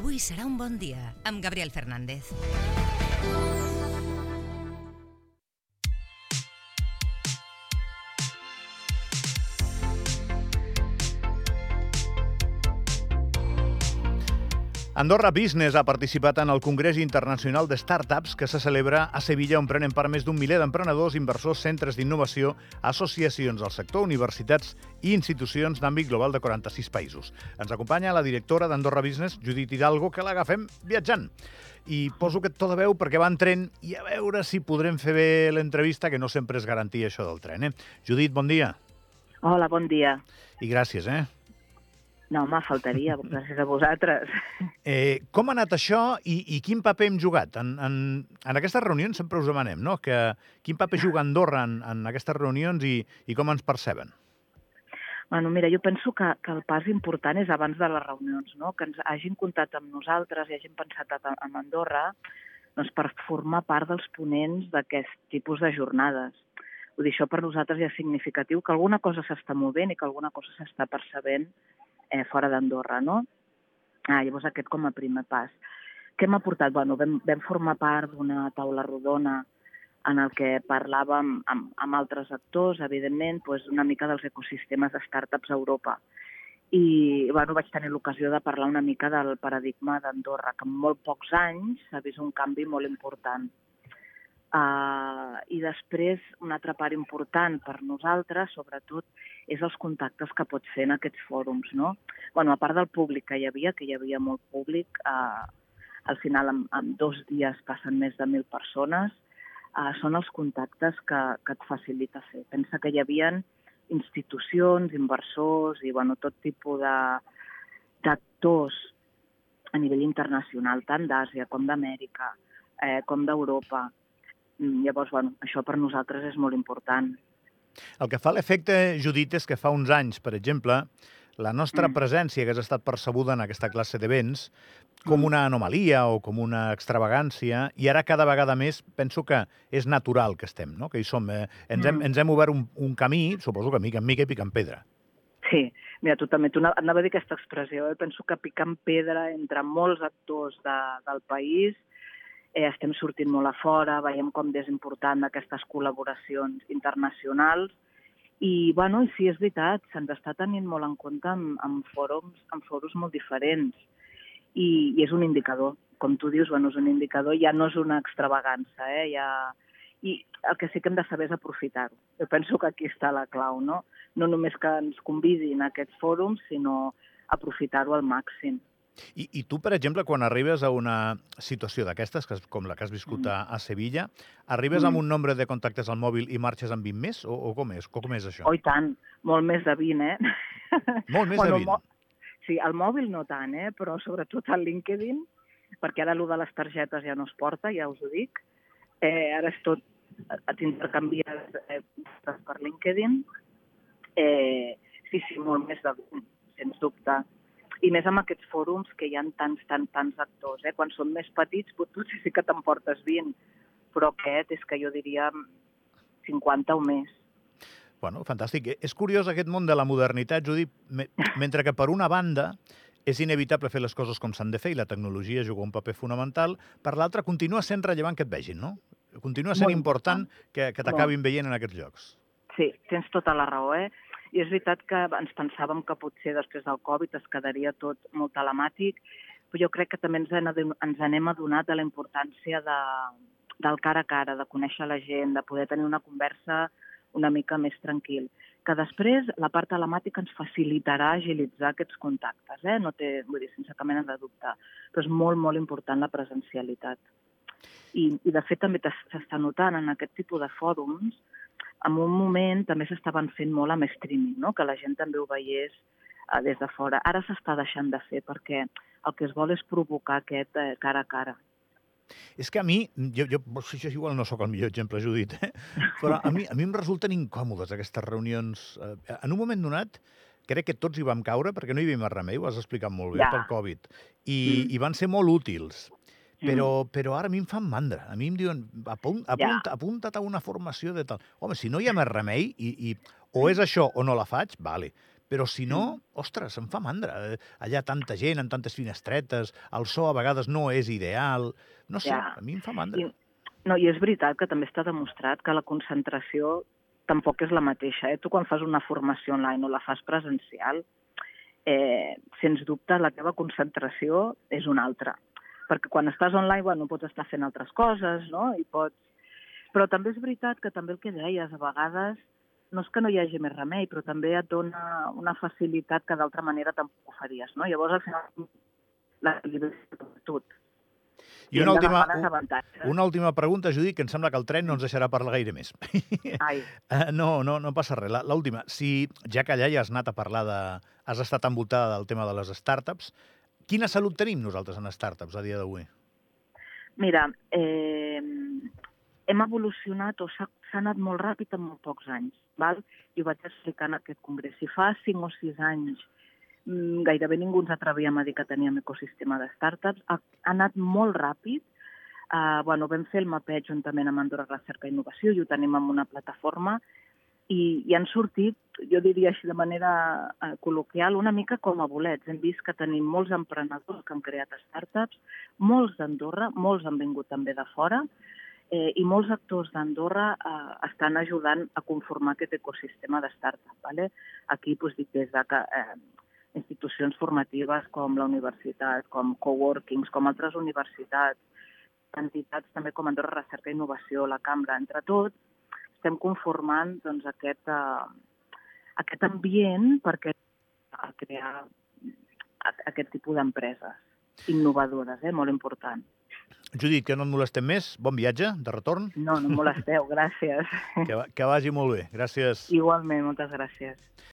Avui serà un bon dia, amb Gabriel Fernández. Andorra Business ha participat en el Congrés Internacional de Startups que se celebra a Sevilla on prenen part més d'un miler d'emprenedors, inversors, centres d'innovació, associacions del sector, universitats i institucions d'àmbit global de 46 països. Ens acompanya la directora d'Andorra Business, Judit Hidalgo, que l'agafem viatjant. I poso aquest to de veu perquè va en tren i a veure si podrem fer bé l'entrevista, que no sempre és garantia això del tren. Eh? Judit, bon dia. Hola, bon dia. I gràcies, eh? No, home, faltaria, gràcies a vosaltres. Eh, com ha anat això i, i quin paper hem jugat? En, en, en aquestes reunions sempre us demanem, no?, que quin paper juga Andorra en, en aquestes reunions i, i com ens perceben? Bueno, mira, jo penso que, que el pas important és abans de les reunions, no? que ens hagin comptat amb nosaltres i hagin pensat en Andorra doncs per formar part dels ponents d'aquest tipus de jornades. Vull dir, això per nosaltres ja és significatiu, que alguna cosa s'està movent i que alguna cosa s'està percebent eh, fora d'Andorra, no? Ah, llavors aquest com a primer pas. Què m'ha portat? Bueno, vam, vam formar part d'una taula rodona en el que parlàvem amb, amb altres actors, evidentment, doncs una mica dels ecosistemes de startups a Europa. I bueno, vaig tenir l'ocasió de parlar una mica del paradigma d'Andorra, que en molt pocs anys s'ha vist un canvi molt important. Uh, I després, una altra part important per nosaltres, sobretot, és els contactes que pots fer en aquests fòrums, no? bueno, a part del públic que hi havia, que hi havia molt públic, uh, al final en, en dos dies passen més de mil persones, uh, són els contactes que, que et facilita fer. Pensa que hi havia institucions, inversors i bueno, tot tipus d'actors a nivell internacional, tant d'Àsia com d'Amèrica, eh, com d'Europa, llavors, bueno, això per nosaltres és molt important. El que fa l'efecte, Judit, és que fa uns anys, per exemple, la nostra mm. presència hagués estat percebuda en aquesta classe d'events com mm. una anomalia o com una extravagància, i ara cada vegada més penso que és natural que estem, no? que hi som. Eh? Ens, hem, mm. ens hem obert un, un camí, suposo que mica en mica i picant pedra. Sí, mira, tu també, tu anava a dir aquesta expressió, eh? penso que picant pedra entre molts actors de, del país, eh, estem sortint molt a fora, veiem com és important aquestes col·laboracions internacionals i, bueno, i sí, és veritat, se'ns està tenint molt en compte en, en, fòrums, en fòrums molt diferents i, i és un indicador. Com tu dius, bueno, és un indicador, ja no és una extravagància, eh? ja... I el que sí que hem de saber és aprofitar-ho. Jo penso que aquí està la clau, no? No només que ens convidin a aquests fòrums, sinó aprofitar-ho al màxim. I, I tu, per exemple, quan arribes a una situació d'aquestes, com la que has viscut a, a Sevilla, arribes mm. amb un nombre de contactes al mòbil i marxes amb 20 més? O, o com és? Com és això? Oh, tant. Molt més de 20, eh? Molt més bueno, de 20? Sí, el mòbil no tant, eh? Però sobretot al LinkedIn, perquè ara allò de les targetes ja no es porta, ja us ho dic. Eh, ara és tot t'intercanvies eh, per LinkedIn. Eh, sí, sí, molt més de 20, sens dubte i més amb aquests fòrums que hi ha tants, tants, tants actors. Eh? Quan són més petits potser sí que t'emportes 20, però aquest és que jo diria 50 o més. Bueno, fantàstic. És curiós aquest món de la modernitat, Judit, mentre que per una banda és inevitable fer les coses com s'han de fer i la tecnologia juga un paper fonamental, per l'altra continua sent rellevant que et vegin, no? Continua sent Molt important que, que t'acabin veient en aquests llocs. Sí, tens tota la raó, eh? I és veritat que ens pensàvem que potser després del Covid es quedaria tot molt telemàtic, però jo crec que també ens, ens anem adonat de la importància de, del cara a cara, de conèixer la gent, de poder tenir una conversa una mica més tranquil. Que després la part telemàtica ens facilitarà agilitzar aquests contactes, eh? no té, vull dir, sense cap mena de dubte. Però és molt, molt important la presencialitat. I, i de fet també s'està notant en aquest tipus de fòrums en un moment també s'estaven fent molt amb streaming, no? que la gent també ho veiés eh, des de fora. Ara s'està deixant de fer perquè el que es vol és provocar aquest eh, cara a cara. És que a mi, jo, jo, jo igual no sóc el millor exemple, Judit, eh? però a mi, a mi em resulten incòmodes aquestes reunions. Eh, en un moment donat, crec que tots hi vam caure perquè no hi havia més remei, ho has explicat molt bé, ja. pel Covid, i, mm. i van ser molt útils. Però, però ara a mi em fan mandra. A mi em diuen, apunt, apunt, ja. apunta't a una formació de tal. Home, si no hi ha més remei, i, i o és això o no la faig, vale. Però si no, ostres, em fa mandra. Eh, Allà tanta gent, amb tantes finestretes, el so a vegades no és ideal. No sé, Ja. a mi em fa mandra. I, no, i és veritat que també està demostrat que la concentració tampoc és la mateixa. Eh? Tu quan fas una formació online o la fas presencial, eh, sens dubte la teva concentració és una altra. Perquè quan estàs online, bueno, pots estar fent altres coses, no? I pots... Però també és veritat que també el que deies, a vegades no és que no hi hagi més remei, però també et dona una facilitat que d'altra manera tampoc ho faries, no? Llavors, al final, l'equilibri és tot. I una última, una última pregunta, Judit, que em sembla que el tren no ens deixarà parlar gaire més. Ai, Eh, no, no, no passa res. La- L'última, si ja que allà ja has anat a parlar de... has estat envoltada del tema de les startups, quina salut tenim nosaltres en startups a dia d'avui? Mira, eh, hem evolucionat o s'ha anat molt ràpid en molt pocs anys. Val? Jo vaig explicar en aquest congrés. Si fa 5 o 6 anys mm, gairebé ningú ens atrevíem a dir que teníem ecosistema de startups, ha, ha anat molt ràpid. Uh, bueno, vam fer el mapeig juntament amb Andorra Recerca i Innovació i ho tenim en una plataforma i, i han sortit, jo diria així de manera uh, col·loquial, una mica com a bolets. Hem vist que tenim molts emprenedors que han creat startups, molts d'Andorra, molts han vingut també de fora, eh, i molts actors d'Andorra eh, estan ajudant a conformar aquest ecosistema de startup. ¿vale? Aquí doncs, dic des de que, eh, institucions formatives com la universitat, com coworkings, com altres universitats, entitats també com Andorra Recerca i Innovació, la Cambra, entre tots, estem conformant doncs, aquest, eh, aquest ambient perquè a crear aquest tipus d'empreses innovadores, eh? molt important. Judit, que no et molestem més. Bon viatge, de retorn. No, no em molesteu, gràcies. Que, que vagi molt bé. Gràcies. Igualment, moltes gràcies.